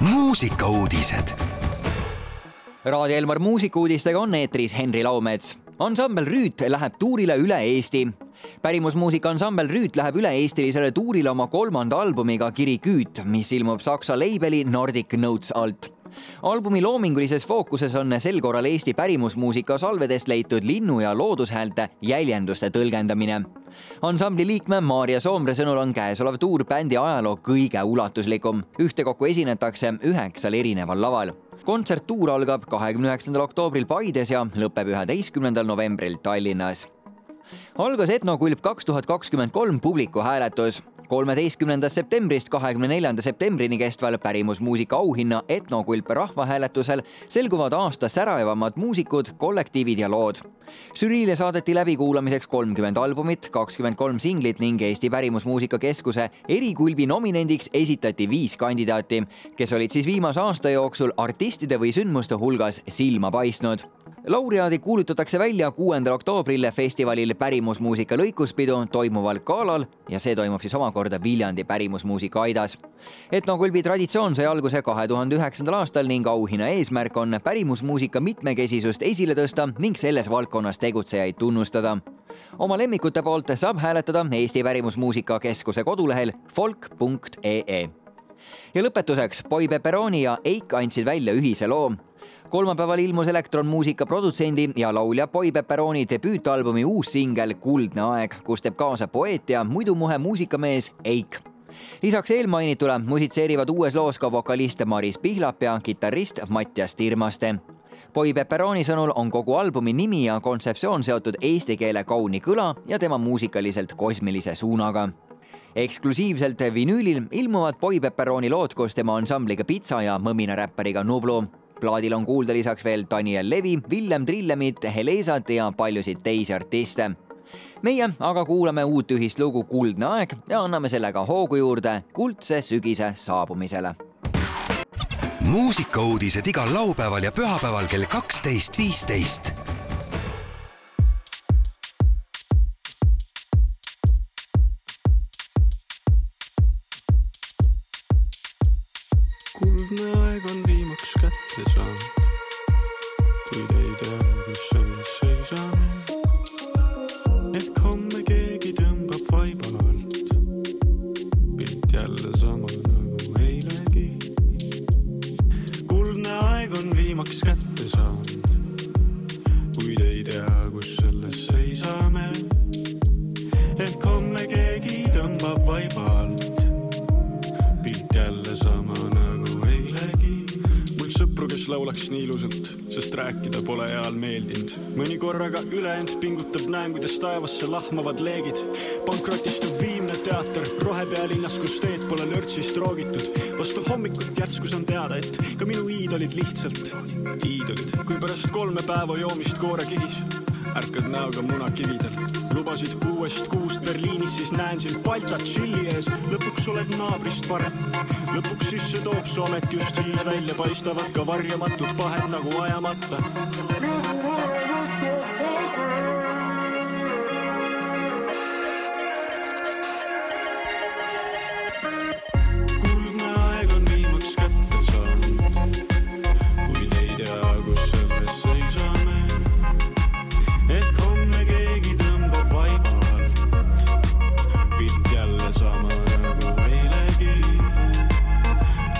muusikauudised. Raadio Elmar muusikuudistega on eetris Henri Laumets. ansambel Rüüt läheb tuurile üle Eesti. pärimusmuusika ansambel Rüüt läheb üle-eestilisele tuurile oma kolmanda albumiga Kiri küüt, mis ilmub saksa labeli Nordic Notes alt albumi loomingulises fookuses on sel korral Eesti pärimusmuusika salvedest leitud linnu- ja loodushäälte jäljenduste tõlgendamine. Ansambli liikme Maarja Soomre sõnul on käesolev tuur bändi ajaloo kõige ulatuslikum. ühtekokku esinetakse üheksal erineval laval kontserttuur algab kahekümne üheksandal oktoobril Paides ja lõpeb üheteistkümnendal novembril Tallinnas. algas Etnokulp kaks tuhat kakskümmend kolm publiku hääletus kolmeteistkümnendast septembrist kahekümne neljanda septembrini kestval pärimusmuusika auhinna Etnokulp rahvahääletusel selguvad aasta säravamad muusikud, kollektiivid ja lood. žüriile saadeti läbikuulamiseks kolmkümmend albumit, kakskümmend kolm singlit ning Eesti Pärimusmuusika Keskuse erikulbi nominendiks esitati viis kandidaati, kes olid siis viimase aasta jooksul artistide või sündmuste hulgas silma paistnud laureaadid kuulutatakse välja kuuendal oktoobril festivalil Pärimusmuusika lõikuspidu toimuval galal ja see toimub siis omakorda Viljandi pärimusmuusika aidas. etnokulbi traditsioon sai alguse kahe tuhande üheksandal aastal ning auhinna eesmärk on pärimusmuusika mitmekesisust esile tõsta ning selles valdkonnas tegutsejaid tunnustada. oma lemmikute poolt saab hääletada Eesti Pärimusmuusika Keskuse kodulehel folk.ee ja lõpetuseks, Boy Pepperoni ja Eik andsid välja ühise loo kolmapäeval ilmus elektronmuusika produtsendi ja laulja Boy Pepperoni debüütalbumi uus singel Kuldne aeg, kus teeb kaasa poeet ja muidu muhe muusikamees Eik. Lisaks eelmainitule musitseerivad uues loos ka vokalist Maris Pihlap ja kitarrist Mattias Tirmaste. Boy Pepperoni sõnul on kogu albumi nimi ja kontseptsioon seotud eesti keele kauni kõla ja tema muusikaliselt kosmilise suunaga. Eksklusiivselt vinüülil ilmuvad Boy Pepperoni lood koos tema ansambliga Pitsa ja mõmina räppariga Nublu plaadil on kuulda lisaks veel Daniel Levi, Villem Trillemit, Helesat ja paljusid teisi artiste. meie aga kuulame uut ühist lugu Kuldne aeg ja anname sellega hoogu juurde kuldse sügise saabumisele. muusikauudised igal laupäeval ja pühapäeval kell kaksteist, viisteist ei tea, kus selles seisame. ehk homme keegi tõmbab vaiba alt, pilt jälle sama nagu eilegi. kuldne aeg on viimaks kätte saanud, kuid ei tea, kus selles seisame. ehk homme keegi tõmbab vaiba sõpru, kes laulaks nii ilusalt, sest rääkida pole eal meeldinud. mõni korraga ülejäänud pingutab, näen, kuidas taevasse lahmavad leegid. pankrotistub viimne teater rohepealinnas, kus teed pole lörtsist roogitud. vastu hommikut järsku saan teada, et ka minu iidolid lihtsalt iidolid. kui pärast kolme päeva joomist koorekihis ärkad näoga munakividel. lubasid uuest kuust Berliinis, siis näen sind Balta tšilli ees. lõpuks oled naabrist parem. lõpuks sisse toob su amet just siis välja paistavad ka varjamatud pahed nagu ajamata. Ehk homme keegi tõmbab vaiba alt. pilt jälle sama nagu eilegi.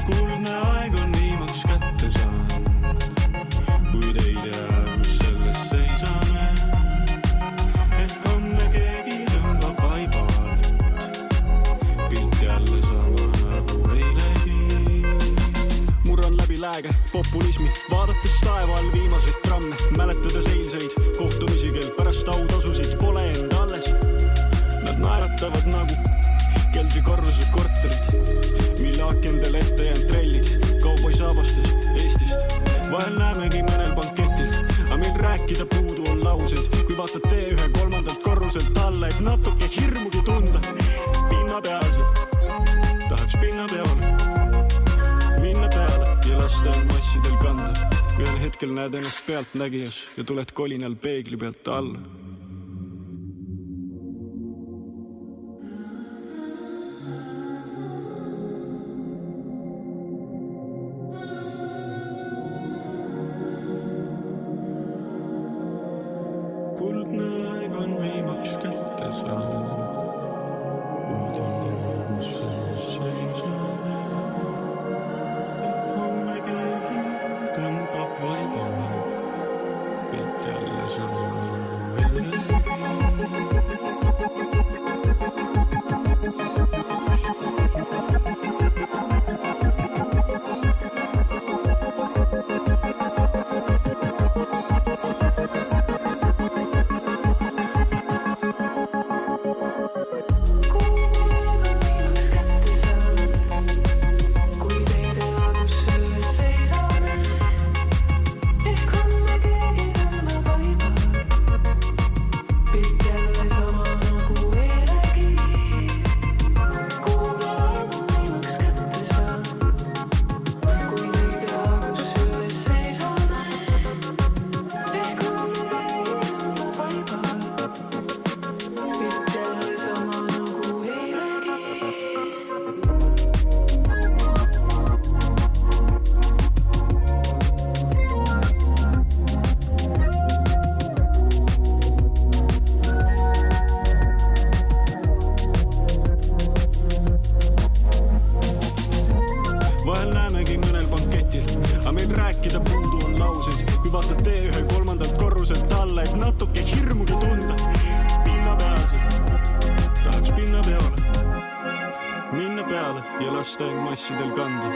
kuldne aeg on viimaks kätte saanud, kuid ei tea, kus selles seisame. ehk homme keegi tõmbab vaiba alt. pilt jälle sama nagu eilegi murran läbi lääge populismi, vaadates taeva all viimaseid tramme, mäletades eilseid vahel näemegi mõnel banketil, aga meil rääkida puudu on lauseid, kui vaatad tee ühe kolmandalt korruselt alla, et natuke hirmugi tunda. pinnapealsed, tahaks pinnapeale minna peale ja lasta end massidel kanda. ühel hetkel näed ennast pealtnägijas ja tuled kolinal peegli pealt alla. vaatad tee ühe kolmandalt korruselt alla, et natuke hirmugi tunda. pinnapealsed, tahaks pinna peale, minna peale ja lasta end massidel kanda.